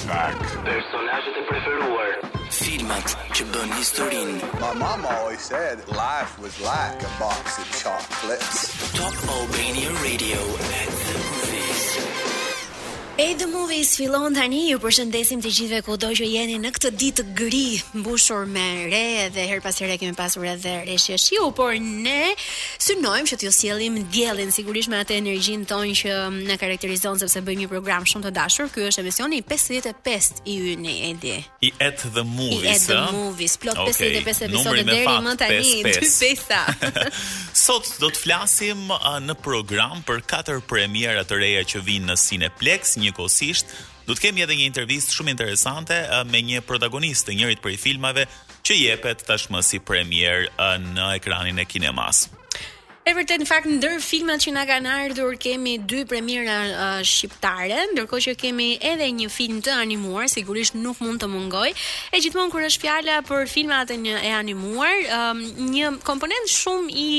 Track. Personazhet e preferuar. Filmat që bënë historinë. My mama always said life was like a box of chocolates. Top Albania Radio at the movies. At the movies fillon tani ju përshëndesim të gjithëve kudo që jeni në këtë ditë të gri mbushur me re dhe her pas here kemi pasur edhe reshje shiu por ne Synojmë që t'ju sjellim diellin sigurisht me atë energjinë tonë që na karakterizon sepse bëjmë një program shumë të dashur. Ky është emisioni i 55 i yni Edi. I At the movies. I At the movies. Plot okay. 55 episode deri më tani. 55. Sot do të flasim uh, në program për katër premiera të reja që vijnë në Cineplex njëkohësisht Do të kemi edhe një intervistë shumë interesante me një protagonist të njërit prej filmave që jepet tashmë si premierë në ekranin e kinemasë. E vërtetë në fakt ndër filmat që na kanë ardhur kemi dy premiera uh, shqiptare, ndërkohë që kemi edhe një film të animuar, sigurisht nuk mund të mungojë. E gjithmonë kur është fjala për filmat e, një, e animuar, um, Një komponent shumë i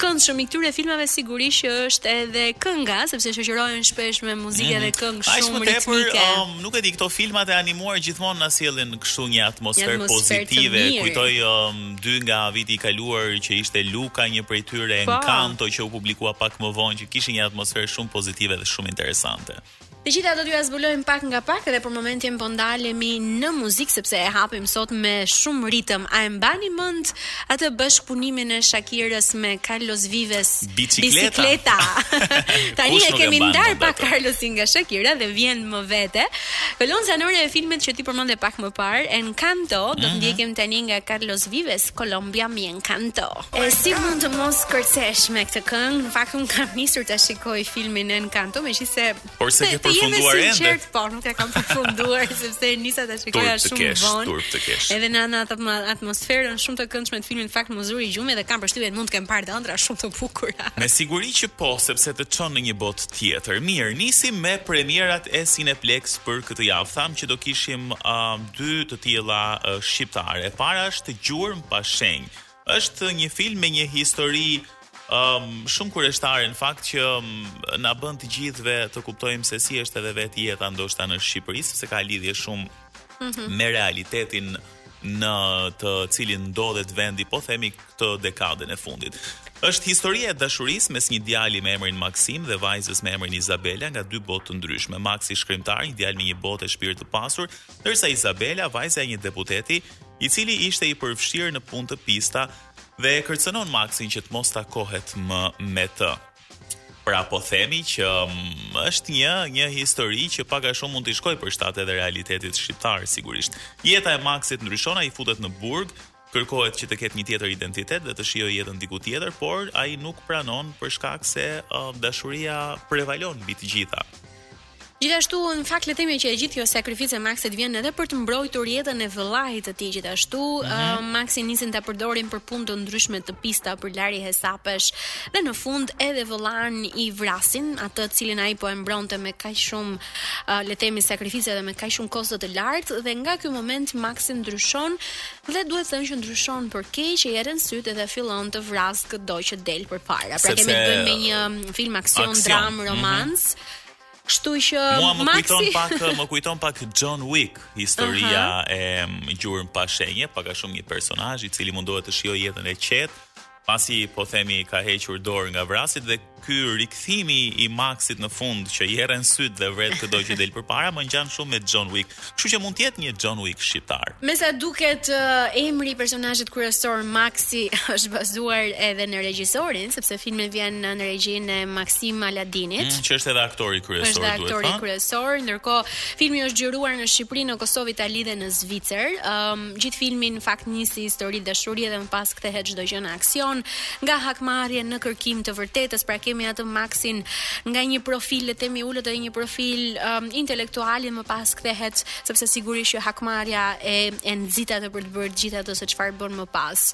këndshëm i këtyre filmave sigurisht që është edhe kënga, sepse shoqërohen shpesh me muzikë mm -hmm. dhe mhm. këngë shumë shumë ritmike. Tepër, um, nuk e di, këto filmat e animuar gjithmonë na sjellin kështu një atmosferë pozitive. Kujtoj um, dy nga viti i kaluar që ishte Luka një prej tyre, po. Encanto që u publikua pak më vonë që kishin një atmosferë shumë pozitive dhe shumë interesante. Të gjitha do t'jua zbulojmë pak nga pak dhe për momentin po ndalemi në muzikë sepse e hapim sot me shumë ritëm. A e mbani mend atë bashkëpunimin e Shakirës me Carlos Vives? Bicikleta. Tani e kemi ndarë pak Carlosin nga Shakira dhe vjen më vete. Kolona zanore e filmit që ti përmende pak më parë, Encanto, do të mhm. ndjekim tani nga Carlos Vives, Colombia mi encanto. E si mund të mos kërcesh me këtë këngë? Në fakt unë kam nisur ta shikoj filmin Encanto, megjithëse Por s'e ke përfunduar ende. Sinqerisht, po, nuk e kam përfunduar sepse nisa ta shikoja shumë vonë. Turp të kesh. Edhe në anë atë atmosferën shumë të këndshme të filmit në fakt më zuri gjumi dhe kam përshtypjen mund të kem parë ëndrra shumë të bukura. Me siguri që po, sepse të çon në një botë tjetër. Mirë, nisim me premierat e Cineplex për këtë javë. Thamë që do kishim uh, dy të tilla uh, shqiptare. E para është Gjurmë pa shenjë Është një film me një histori um, shumë kureshtare në fakt që um, na bën të gjithëve të kuptojmë se si është edhe vetë jeta ndoshta në Shqipëri, sepse ka lidhje shumë mm -hmm. me realitetin në të cilin ndodhet vendi, po themi këtë dekadën e fundit. Është historia e dashurisë mes një djali me emrin Maksim dhe vajzës me emrin Izabela nga dy botë të ndryshme. Maksi shkrimtar, një djalë me një botë e shpirt të pasur, ndërsa Izabela, vajza e një deputeti, i cili ishte i përfshirë në punë të pista dhe e kërcënon Maxin që të mos takohet më me të. Pra po themi që mm, është një një histori që pak a shumë mund t'i shkojë për shtat edhe realitetit shqiptar sigurisht. Jeta e Maxit ndryshon, ai futet në burg, kërkohet që të ketë një tjetër identitet dhe të shijojë jetën diku tjetër, por ai nuk pranon për shkak se uh, dashuria prevalon mbi të gjitha. Gjithashtu, në fakt le të themi që e gjithë kjo sakrificë e Maxit vjen edhe për të mbrojtur jetën e vëllait të tij gjithashtu. Mm -hmm. uh, Maxi nisin ta përdorin për punë të ndryshme të pista për larje hesapesh dhe në fund edhe vëllain i vrasin, atë të cilin ai po e mbronte me kaq shumë uh, le të themi sakrifice dhe me kaq shumë kosto të lartë dhe nga ky moment Maxi ndryshon dhe duhet të thënë që ndryshon për keq, i erren sytë dhe fillon të vrasë këdo që i del përpara. Pra kemi të bëjmë me një film aksion, aksion. dramë, mhm. romancë. Mm -hmm. Kështu që Mua më Maxi... kujton pak më kujton pak John Wick, historia uh -huh. e mm, gjurmë pa shenjë, pak a shumë një personazh i cili mundohet të shijojë jetën e qetë, pasi po themi ka hequr dorë nga vrasjet dhe ky rikthimi i Maxit në fund që i erren sytë dhe vret këdo që i del përpara më ngjan shumë me John Wick. Kështu që mund të jetë një John Wick shqiptar. Me sa duket emri i personazhit kryesor Maxi është bazuar edhe në regjisorin, sepse filmi vjen në regjinë e Maxim Aladinit, mm, që është edhe aktori kryesor. Është edhe aktori kryesor, ndërkohë filmi është xhiruar në Shqipëri, në Kosovë, Itali dhe në Zvicër. Ëm um, gjithë filmi në fakt nis si histori dashurie dhe më pas kthehet çdo gjë në aksion, nga hakmarrje në kërkim të së vërtetës, pra kemi atë Maxin nga një profil le të themi i ulët dhe një profil um, intelektual më pas kthehet, sepse sigurisht që hakmarrja e e nxit atë për të bërë të gjithë atë se çfarë bën më pas.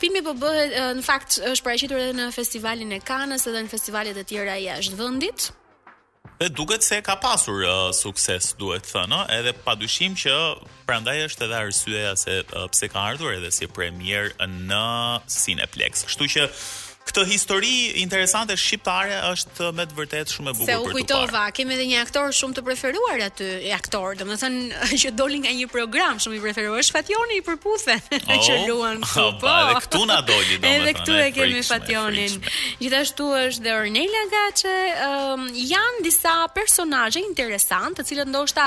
Filmi po bëhet në fakt është paraqitur edhe në festivalin e Kanës edhe në festivalet e tjera jashtë vendit. Dhe duket se ka pasur uh, sukses, duhet të thënë, edhe padyshim që Prandaj është edhe arsyeja se uh, pse ka ardhur edhe si premierë në Cineplex. Kështu që Këtë histori interesante shqiptare është me të vërtetë shumë e bukur për të parë. Se u kujtova, kemi edhe një aktor shumë të preferuar aty, e aktor, domethënë që doli nga një program shumë i preferuar, është Fationi i Përputhen oh, që luan këtu. Oh, po, edhe këtu na doli domethënë. Edhe këtu e kemi Fationin. Gjithashtu është dhe Ornela Gaçe, um, janë disa personazhe interesantë, të cilët ndoshta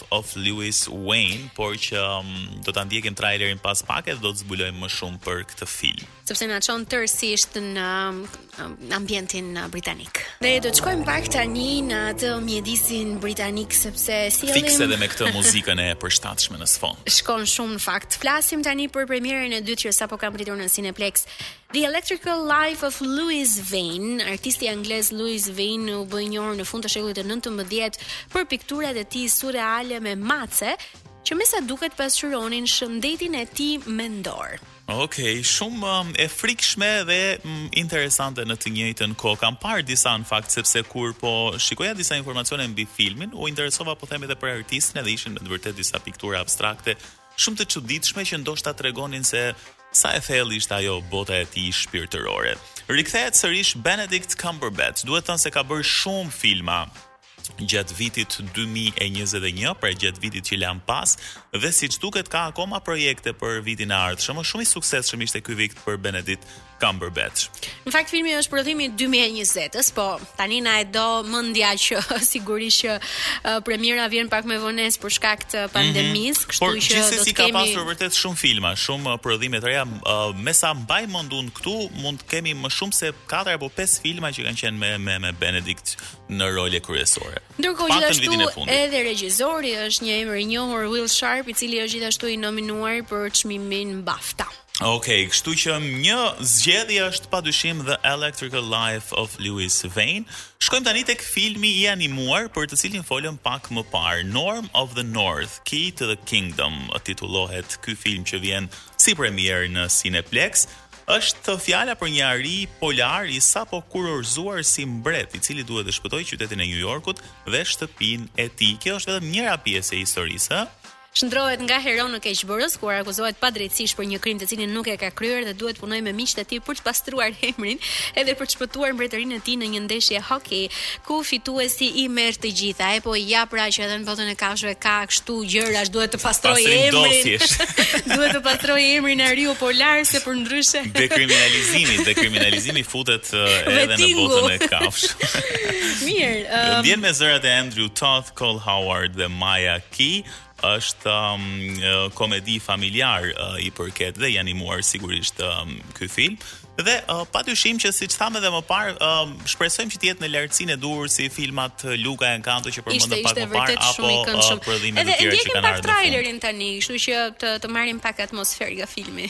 of Louis Wain, por që um, do ta ndjekim trailerin pas pak e do të zbulojmë më shumë për këtë film. Sepse na çon tërësisht në um, ambientin uh, britanik. Ne do të shkojmë pak tani në atë mjedisin britanik sepse sjellim Fikse edhe me këtë muzikën e përshtatshme në sfond. Shkon shumë në fakt. Flasim tani për premierën e dytë që sapo ka mbërritur në Cineplex. The Electrical Life of Louis Wain, Artisti anglez Louis Wain u bë i njohur në fund të shekullit të nëntëmbëdhjetë për pikturat e tij surreale me mace, që me sa duket pasqyronin shëndetin e tij mendor. Ok, shumë um, e frikshme dhe mm, interesante në të njëjtën kohë. Kam parë disa në fakt sepse kur po shikoja disa informacione mbi filmin, u interesova po themi edhe për artistin edhe ishin me të vërtetë disa piktura abstrakte Shumë të çuditshme që ndoshta tregonin se sa e thellë ishte ajo bota e tij shpirtërore. Rikthehet sërish Benedict Cumberbatch, duhet thënë se ka bërë shumë filma gjatë vitit 2021, pra gjatë vitit që lamë pas, dhe siç duket ka akoma projekte për vitin e ardhshëm, shumë i suksesshëm ishte ky vit për Benedict Cumberbatch. Në fakt filmi është prodhim i 2020-s, po tani ne e do mendja që sigurisht që uh, premiera vjen pak me vonesë për shkak të mhm. pandemisë, mm -hmm. kështu që do të kemi Por gjithsesi ka pasur vërtet shumë filma, shumë uh, prodhime të reja, uh, me sa mbaj mend unë këtu mund të kemi më shumë se 4 apo 5 filma që kanë qenë me me, me Benedict në role kryesore. Ndërkohë gjithashtu edhe regjizori është një emër i njohur Will Sharpe, i cili është gjithashtu i nominuar për çmimin BAFTA. Ok, kështu që një zgjedhje është pa dyshim The Electrical Life of Louis Wain. Shkojmë tani tek filmi i animuar për të cilin folëm pak më parë. Norm of the North, Key to the Kingdom, titullohet ky film që vjen si premierë në Cineplexx. Është fjala për një ari polar i sapokurorëzuar si mbret, i cili duhet të shpëtojë qytetin e New Yorkut dhe shtëpinë e tij. Kjo është vetëm njëra pjesë e historisë, ëh. Shndërrohet nga hero në keqbërës kur akuzohet padrejtësisht për një krim të cilin nuk e ka kryer dhe duhet të punojë me miqtë e tij për të pastruar emrin edhe për të shpëtuar mbretërinë e tij në një ndeshje hokeji, ku fituesi i merr të gjitha. E po ja pra që edhe në botën e kafshëve ka kështu gjërash, duhet të pastroj Pastrim emrin. dosjesh. duhet të pastroj emrin ariu polar se përndryshe. Dekriminalizimi, dekriminalizimi futet uh, edhe në Vettingu. botën e kafshëve. Mirë, ëm, Vjen me zërat e Andrew Toth Cole Howard dhe Maya Kay është um, komedi familjare uh, i përket dhe i animuar sigurisht um, ky film dhe uh, pa dyshim që siç thamë edhe më parë um, shpresojmë që të jetë në lartësinë e duhur si filmat Luca e Encanto që përmendëm ishte, pak më parë apo uh, prodhime të tjera që kanë ardhur. Edhe ndjekim pak trailerin tani, kështu që të të marrim pak atmosferë nga filmi.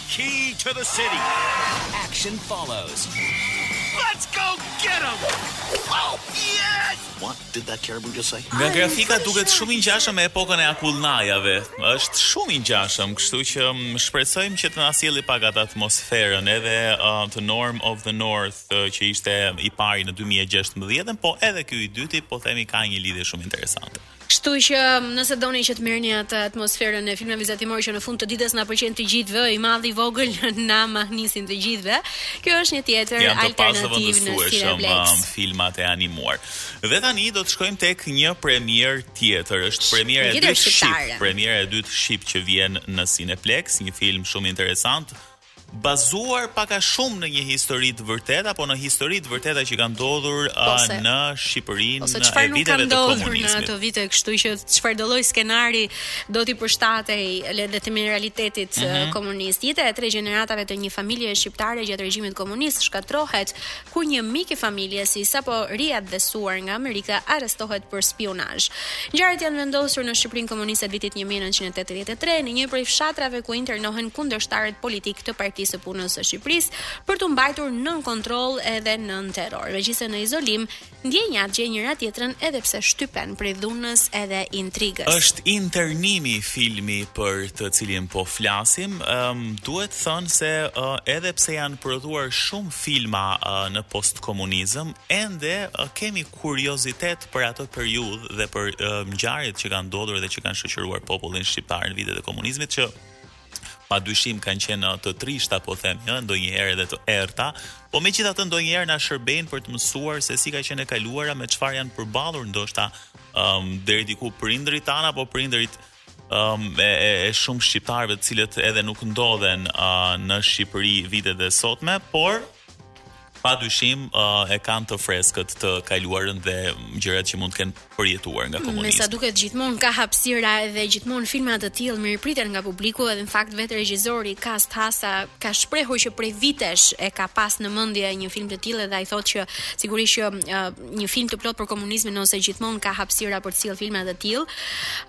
Key to the city. Action follows. Let's go get him. Oh yes. What did that caribou just say? Nga grafika duket shumë i ngjashëm me epokën e akullnajave. Është shumë i ngjashëm, kështu që mm, shpresojmë që të na sjellë pak atë atmosferën edhe uh, të Norm of the North uh, që ishte i pari në 2016, po edhe ky i dyti po themi ka një lidhje shumë interesante. Kështu që nëse doni që të merrni atë atmosferën e filmave vizatimorë që në fund të ditës na pëlqen të gjithëve, i madh i vogël na mahnisin të gjithëve. Kjo është një tjetër alternativë në Cineplex. Ëm filmat e animuar. Dhe tani do të shkojmë tek një premierë tjetër. Është premiera e dytë shqip, premiera e dytë shqip që vjen në Cineplex, një film shumë interesant, bazuar pak a shumë në një histori të vërtetë apo në histori të vërteta që kanë ndodhur po se, në Shqipërinë ose çfarë nuk ka ndodhur në ato vite, kështu që çfarëdo lloj skenari do t'i përshtatej le të themi realitetit mm -hmm. komunist. Jeta e tre gjeneratave të një familje shqiptare gjatë regjimit komunist shkatërrohet kur një mik i familjes i sapo riatdhesuar nga Amerika arrestohet për spiunazh. Ngjarjet janë vendosur në Shqipërinë komuniste të vitit një mijë e nëntëqind e tetëdhjetë e tre, në një prej fshatrave ku internohen kundërshtarët politikë të Partisë së Punës së Shqipërisë, për t'u mbajtur nën kontroll edhe nën terror. Megjithëse në izolim, ndjenjat gjejnë njëra-tjetrën edhe pse shtypen prej dhunës edhe intrigës. Është Internimi filmi për të cilin po flasim. Ëm duhet thënë se edhe pse janë prodhuar shumë filma në postkomunizëm, ende kemi kuriozitet për atë periudhë dhe për ngjarjet që kanë ndodhur dhe që kanë shoqëruar popullin shqiptar në vitet e komunizmit që pa dyshim kanë qenë të trishta, po them, ja, ndonjëherë edhe të errta, po megjithatë ndonjëherë na shërbejnë për të mësuar se si ka qenë e kaluara me çfarë janë përballur ndoshta um, deri diku prindërit tanë apo prindërit um, e, e, e shumë shqiptarëve të cilët edhe nuk ndodhen uh, në Shqipëri vitet e sotme, por pa dyshim uh, e kanë të freskët të kaluarën dhe gjërat që mund të kenë përjetuar nga komunizmi. Me sa duket gjithmonë ka hapësira edhe gjithmonë filma të tillë mirëpriten nga publiku edhe në fakt vetë regjizori Kast Hasa ka shprehur që prej vitesh e ka pas në mendje një film të tillë dhe ai thotë që sigurisht që uh, një film të plotë për komunizmin ose gjithmonë ka hapësira për të sjellë filma të tillë.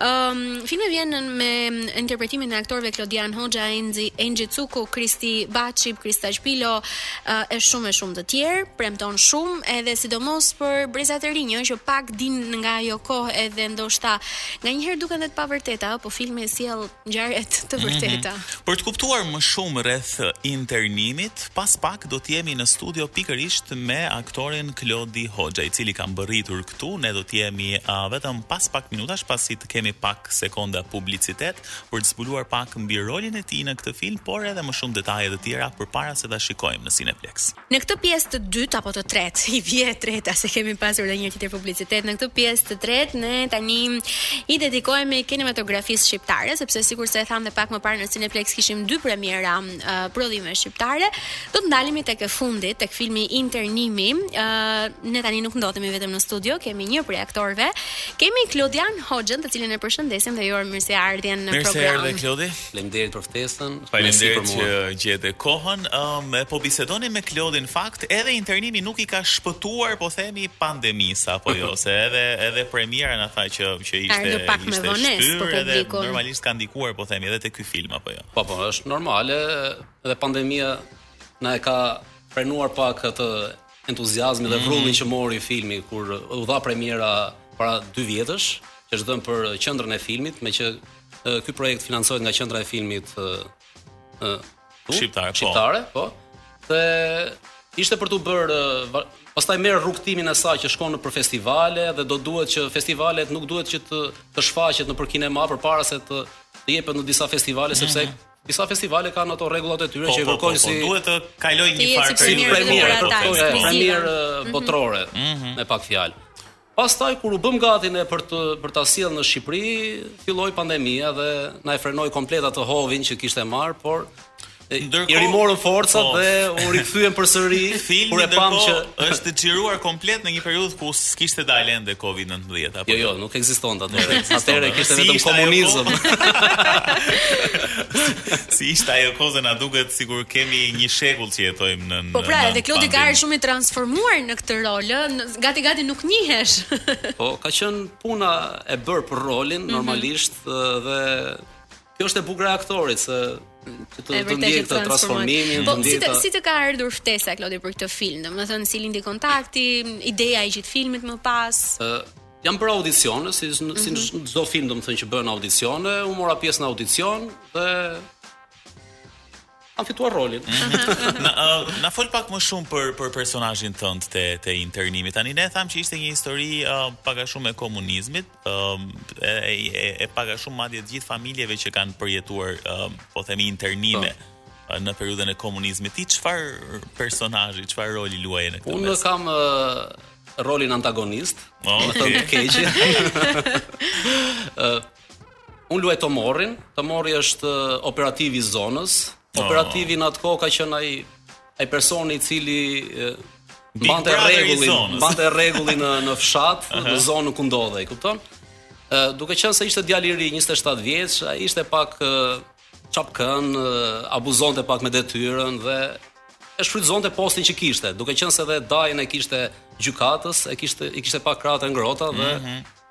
Ëm um, filmi vjen me interpretimin e aktorëve Klodian Hoxha, Enzi, Enxhi Cuku, Kristi Baçi, Kristaq Pilo uh, e shumë e shumë të tjerë. Premton shumë edhe sidomos për brezat e rinj, që pak dinë nga ajo kohë edhe ndoshta nganjëherë duken edhe të pavërteta, po filmi sjell Ngjarje të vërteta. Mm -hmm. Për të kuptuar më shumë rreth Internimit, pas pak do të jemi në studio pikërisht me aktorin Klodi Hoxha, i cili ka mbërritur këtu. Ne do të jemi uh, vetëm pas pak minutash pasi të kemi pak sekonda publicitet për të zbuluar pak mbi rolin e tij në këtë film, por edhe më shumë detaje të tjera përpara se ta shikojmë në Cineplex. Në këtë pjesë të dytë apo të tretë, i bie e treta se kemi pasur edhe një tjetër publicitet në këtë pjesë të tretë, ne tani i dedikohemi kinematografisë shqiptare, sepse sikurse e thamë dhe pak më parë në Cineplex kishim dy premiera uh, prodhime shqiptare, do të ndalemi tek e fundit, tek filmi Internimi. Uh, ne tani nuk ndodhemi vetëm në studio, kemi një prej aktorëve, kemi Klodian Hoxhën, të cilin e përshëndesim dhe i urojmë mirëseardhjen në program. Mirë se erdhe Klodi. Faleminderit për ftesën. Faleminderit që gjete kohën. Ëm um, po bisedonim me Klodin në fakt, edhe internimi nuk i ka shpëtuar, po themi pandemisë apo jo, se edhe edhe premiera na tha që që ishte ishte pak me vonesë për publikun. Edhe normalisht ka ndikuar, po themi edhe te ky film apo jo. Po po, është normale, edhe pandemia na e ka frenuar pak atë entuziazmin dhe mhm. vrullin që mori filmi kur u dha premiera para 2 vjetësh, që është dhënë për qendrën e filmit, meqë ky projekt financohet nga qendra e filmit ë uh, uh, shqiptare, po. Shqiptare, po. Dhe ishte për t'u bërë pastaj merr rrugëtimin e saj që shkon nëpër festivale dhe do duhet që festivalet nuk duhet që të të shfaqet nëpër kinema përpara se të të jepet në disa festivale sepse mm -hmm. Disa festivale kanë ato rregullat e tyre po, që po, kërkojnë po, si duhet të kalojë një farë si premierë ato këto premierë mhm. botërore mhm. me pak fjalë. Pastaj kur u bëmë gati ne për të për ta sjellë në Shqipëri, filloi pandemia dhe na e frenoi komplet atë hovin që kishte marrë, por Ndërkohë, i rimorëm forcat po, dhe u rikthyem përsëri kur e pamë që është xhiruar komplet në një periudhë ku s'kishte dalë ende Covid-19. 19 apo jo? Jo, jo, nuk ekzistonte atëherë. Atëherë kishte si vetëm komunizëm. si ishte ajo kohë se na duket sikur kemi një shekull që jetojmë në Po pra, edhe Klodi ka qenë shumë i transformuar në këtë rol, gati gati nuk njihesh. po, ka qenë puna e bërë për rolin mm -hmm. normalisht dhe Kjo është e bukura e aktorit se që të të ndjek të transformimin, po, të ndjek. Po si si të ka ardhur ftesa Klodi për këtë film? Domethënë si lindi kontakti, ideja e gjithë filmit më pas? Ë Janë bërë audicione, si mm -hmm. si mhm. çdo film domethënë që bën audicione, u mora pjesë në audicion dhe Kam fituar rolin. Na fol pak më shumë për për personazhin tënd te te Internimi. Tani ne thamë që ishte një histori uh, pak a shumë e komunizmit, uh, e, e, e pak a shumë madje të gjithë familjeve që kanë përjetuar, uh, po themi internime. Po. Në periudhën e komunizmit, ti çfarë personazhi, çfarë roli luaje në këtë? Unë kam uh, rolin antagonist, oh, okay. domethënë i keqi. Unë luaj Tomorrin, Tomorri është eh, operativi i zonës. Oh. Operativi në atë kohë ka qenë ai ai personi i cili eh, Big mbante brother i rregullin, zonës. mbante rregullin në në fshat, në zonën ku ndodhej, kupton? Ë, duke qenë se ishte djalë i ri, 27 vjeç, ai ishte pak ë, çapkën, ë, abuzonte pak me detyrën dhe e shfrytëzonte postin që kishte, duke qenë se dhe dajën e kishte gjykatës, e kishte i kishte pak krahët e ngrohta dhe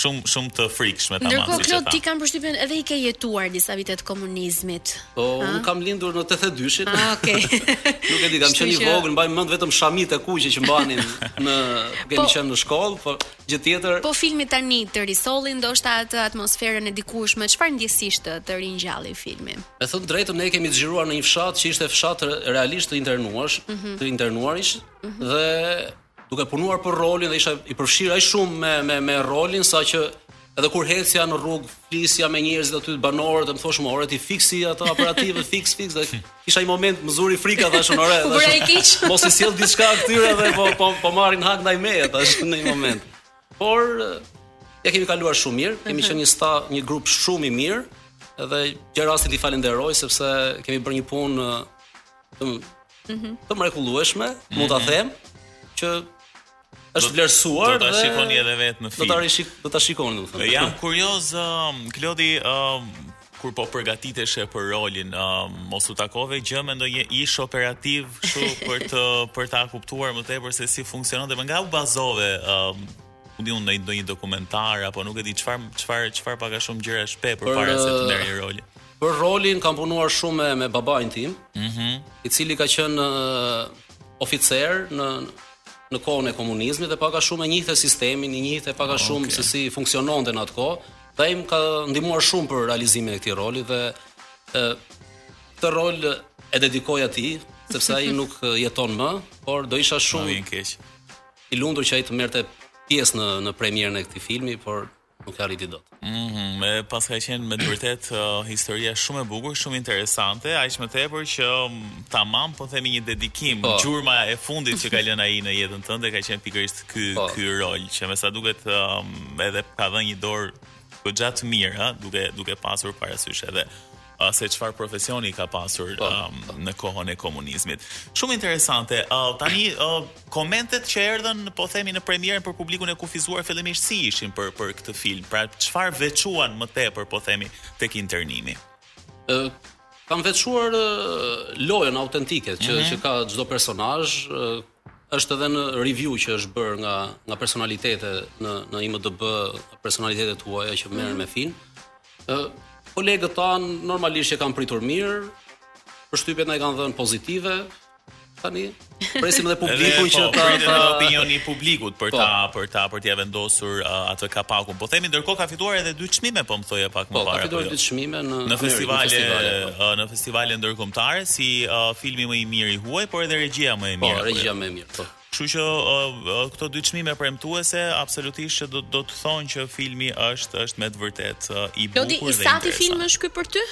shumë shumë të frikshme tamam. Ndërkohë Klod ti kam përshtypjen edhe i ke jetuar disa vite të komunizmit. Po un kam lindur në 82-shin. Ah, okay. Nuk e di, kam qenë i vogël, mbaj mend vetëm shamitë e kuqe që mbanin në po, kemi qenë në shkollë, po gjë tjetër. Po filmi tani të risolli ndoshta atë atmosferën e dikurshme, çfarë ndjesish të, të ringjalli filmi? Me thënë të drejtën ne kemi xhiruar në një fshat që ishte fshat realisht të internuash, mm -hmm. të internuarish mm -hmm. dhe Duke punuar për rolin dhe isha i përfshirë aq shumë me me me rolin sa që edhe kur ecja në rrugë, flisja me njerëzit aty të banorët dhe më thoshin more ti fiks si ato operativët fiks fiks dhe pati një moment më zuri frika thashë unë ore. Bëra i keq. Mos i sjell diçka këtyre dhe po po po marrin hak ndaj meje thashë në një moment. Por ia kemi kaluar shumë mirë, kemi mhm. qenë një sta, një grup shumë i mirë dhe gjej rastin t'i falenderoj sepse kemi bërë një punë të mhm. të mrekullueshme, mm -hmm. mund ta mhm. them që është vlerësuar dhe do ta shikoni edhe vetë në film. Do ta rishik, do ta shikoni, do të them. Jam kurioz, um, Klodi, um, kur po përgatiteshe për rolin, uh, mos u takove gjë me ndonjë ish operativ kështu për të për ta kuptuar më tepër se si funksiononte, nga u bazove um, ku di unë ndonjë dokumentar apo nuk e di çfarë çfarë çfarë pak a shumë gjërash pe përpara se të merrje rolin. Për rolin kam punuar shumë me, me babain tim, mm -hmm. i cili ka qenë uh, oficer në në kohën e komunizmit dhe pak a shumë e njihte sistemin, e njihte pak a okay. shumë se si funksiononte në atë kohë. Dhe ai më ka ndihmuar shumë për realizimin e këtij roli dhe uh, këtë rol ia dedikoj atij, sepse ai nuk jeton më, por do isha shumë i lumtur që ai të merrte pjesë në në premierën e këtij filmi, por nuk arriti dot. Mhm, mm e paska qenë me të vërtetë uh, historia shumë e bukur, shumë interesante, aq më tepër që mm, tamam po themi një dedikim, po. gjurma e fundit që ka lënë ai në jetën tënde ka qenë pikërisht ky po. ky rol, që me sa duket um, edhe ka dhënë një dorë goxha të mirë, ha, duke duke pasur parasysh edhe uh, se çfarë profesioni ka pasur po. um, në kohën e komunizmit. Shumë interesante. Uh, tani uh, komentet që erdhën, po themi në premierën për publikun e kufizuar fillimisht si ishin për për këtë film. Pra çfarë veçuan më tepër, po themi, tek internimi. Ë uh, kam veçuar uh, lojën autentike që mm -hmm. që ka çdo personazh, uh, është edhe në review që është bërë nga nga personalitete në në IMDb, personalitete të huaja që merren mm -hmm. me film. Ë kolegët tan normalisht e kanë pritur mirë, përshtypjet na i kanë dhënë pozitive. Tani presim edhe publikun po, që ta ta opinioni i publikut për po. ta për ta për t'ia vendosur uh, atë kapakun. Po themi ndërkohë ka fituar edhe dy çmime, po më thoje pak më po, parë. Po, ka fituar jo? dy çmime në në festivale në festivale, uh, në festivale ndërkombëtare si uh, filmi më i mirë i huaj, por edhe regjia më e mirë. Po, regjia jo? më e mirë. Po. Kështu që këto dy çmime premtuese absolutisht që do do të thonë që filmi është është me të vërtet i bukur dhe interesant. Lodi, i sa film është ky për ty?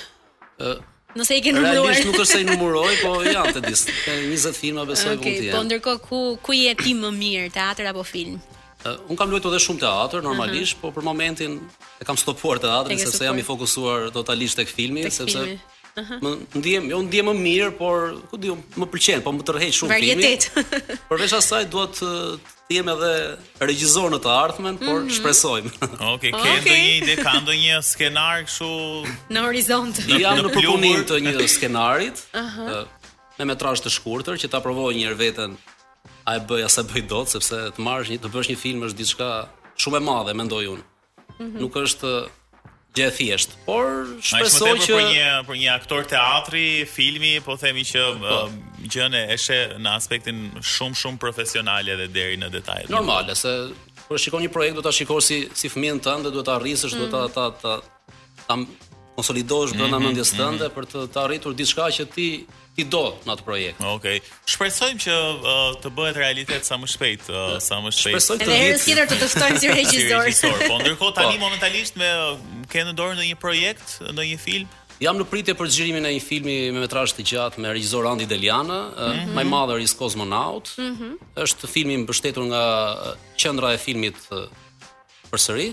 Ë Nëse i ke numëruar. Realisht nuk është se i numëroj, po janë disa. Ka 20 filma besoj okay, mund të jenë. Po ndërkohë ku ku je ti më mirë, teatër apo film? Uh, un kam luajtur edhe shumë teatër normalisht, uh mhm. -huh. po për momentin e kam stopuar teatrin sepse jam i fokusuar totalisht tek filmi, tek sepse filmi. Aha. Më ndihem, jo ndihem më mirë, por ku di unë, më pëlqen, po më tërheq shumë filmi. Varietet. Përveç asaj dua të të jem edhe regjisor në të ardhmen, por mm -hmm. shpresojmë. Okej, okay, ke okay. ndonjë ide, ka ndonjë skenar kështu në horizont? Në, Jam në, në përpunim të një skenari. Aha. Uh -huh. Me metrazh të shkurtër që ta provoj një herë veten a e bëj a s'e bëj dot sepse të marrësh një të bësh një film është diçka shumë e madhe mendoj unë. -hmm. Nuk është gjë e thjeshtë, por shpresoj që për një për një aktor teatri, filmi, po themi që po. Um, gjënë e sheh në aspektin shumë shumë profesional edhe deri në detaje. Normale se kur shikon një projekt duhet ta shikosh si si fëmijën tënd dhe duhet ta rrisësh, mm -hmm. duhet ta ta ta, ta konsolidosh brenda mm -hmm. mendjes tënde mm -hmm. për të të arritur diçka që ti i do në atë projekt. Okej. Okay. Shpresojmë që uh, të bëhet realitet sa më shpejt, uh, sa më shpejt. Shpresoj të vijë. Herën tjetër të të ftojmë si regjisor. si regjisor. Po ndërkohë tani po. momentalisht me ke në dorë ndonjë projekt, ndonjë film? Jam në pritje për xhirimin e një filmi me metrazh të gjatë me regjisor Andi Deliana, mm -hmm. My Mother is Cosmonaut. Mm -hmm. Është filmi mbështetur nga qendra e filmit përsëri.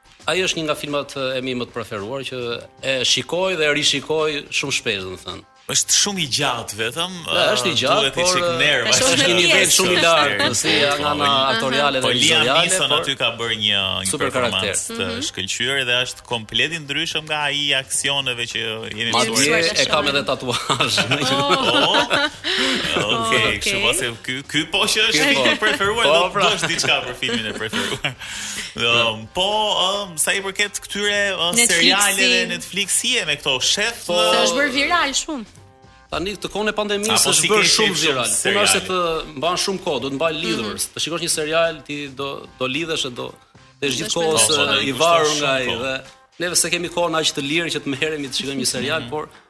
Ai është një nga filmat e mi më të preferuar që e shikoj dhe e rishikoj shumë shpesh, domethënë. Është shumë i gjatë vetëm. Ja, është i gjatë, duhet pak nerva. Është, është një nivel shumë i lartë, si nga ana aktoriale dhe po, vizuale. Po Liam aty ka bërë një super karakter të mm -hmm. shkëlqyer dhe është komplet i ndryshëm nga ai i aksioneve që jemi mësuar. Madje e kam edhe tatuazh. Oh. Okej, kështu po se ky ky po që është po. i preferuar, do po, të pra. bësh diçka për filmin e preferuar. Um, po, um, sa i përket këtyre uh, serialeve Netflixi e me këto shef, po, uh, është bërë viral shumë. Tani këtë kohën e pandemisë është si bërë shumë viral. Po nëse të mban shumë kohë, do të mbajë lidhur. Mm -hmm. Të shikosh një serial, ti do do lidhesh e do të jesh gjithkohë po, po, i varur nga ai dhe neve s'e kemi kohën aq të lirë që të merremi të shikojmë një serial, mm -hmm. por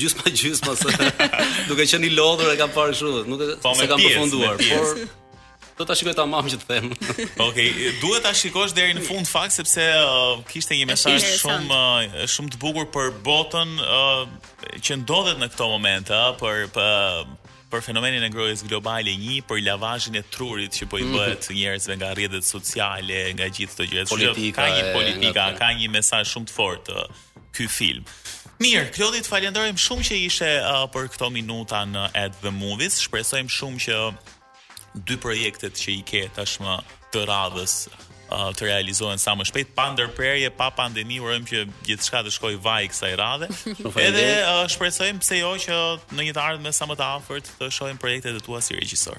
Gjysma gjysma se duke qenë i lodhur e kam parë kështu, nuk e po, s'e kam përfunduar, por do ta shikoj tamam që të them. Okej, okay, duhet ta shikosh deri në fund fakt sepse uh, kishte një mesazh shumë uh, shumë të bukur për botën uh, që ndodhet në këto momente, uh, për për për fenomenin e ngrohjes globale 1, për lavazhin e trurit që po i mhm. bëhet mm -hmm. njerëzve nga rrjetet sociale, nga gjithë këto gjëra. Politika, ka një politikë, ka një mesazh shumë të fortë. Uh, ky film. Mirë, Klodi të falenderojmë shumë që ishe uh, për këto minuta në At the Movies. Shpresojmë shumë që dy projektet që i ke tashmë të radhës uh, të realizohen sa më shpejt, pa ndërprerje, pa pandemi, urojmë që gjithçka të shkojë vaj kësaj radhe. Edhe uh, shpresojmë pse jo që në një të ardhme sa më të afërt të shohim projektet e tua si regjisor.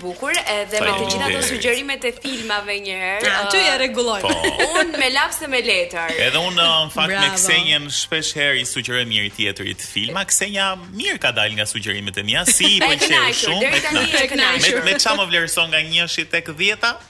bukur edhe me të gjitha ato sugjerimet e filmave një herë. Atë e rregulloj. Po. Unë me laps dhe me letër. Edhe unë uh, në fakt me Ksenjen shpesh herë i sugjeroj njëri-tjetrit filma. Ksenja mirë ka dalë nga sugjerimet e mia, si i pëlqeu shumë. Me me ça më vlerëson nga 1-shi tek 10-ta.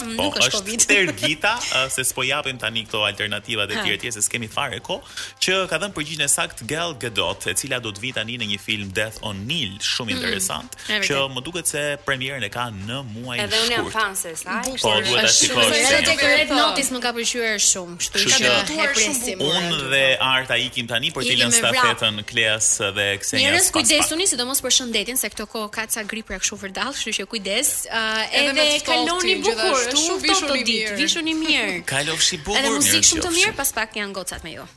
Mm, po, nuk është Covid. Është Kerdita, se s'po japim tani këto alternativat e tjera tjera se s'kemi fare kohë, që ka dhënë përgjigjen e saktë Gal Gadot, e cila do të vijë tani në një film Death on Nile, shumë mm, interesant, mm, që më duket se premierën e ka në muajin shkurt. Edhe unë jam fanse e saj. Po, duhet ta shikosh. Edhe tek Red Notice më ka pëlqyer shumë, kështu që ka dëtuar shumë. Unë dhe Arta ikim tani për të lënë stafetën Kleas dhe Ksenias. Njerëz kujdesuni, sidomos për shëndetin, se këto kohë ka ca gripra kështu vërdall, kështu që kujdes. Uh, edhe, edhe kaloni bukur, shumë ftohtë këto ditë, vishuni mirë. Kalofshi bukur. Edhe muzikë shumë të mirë, pas pak janë gocat me ju.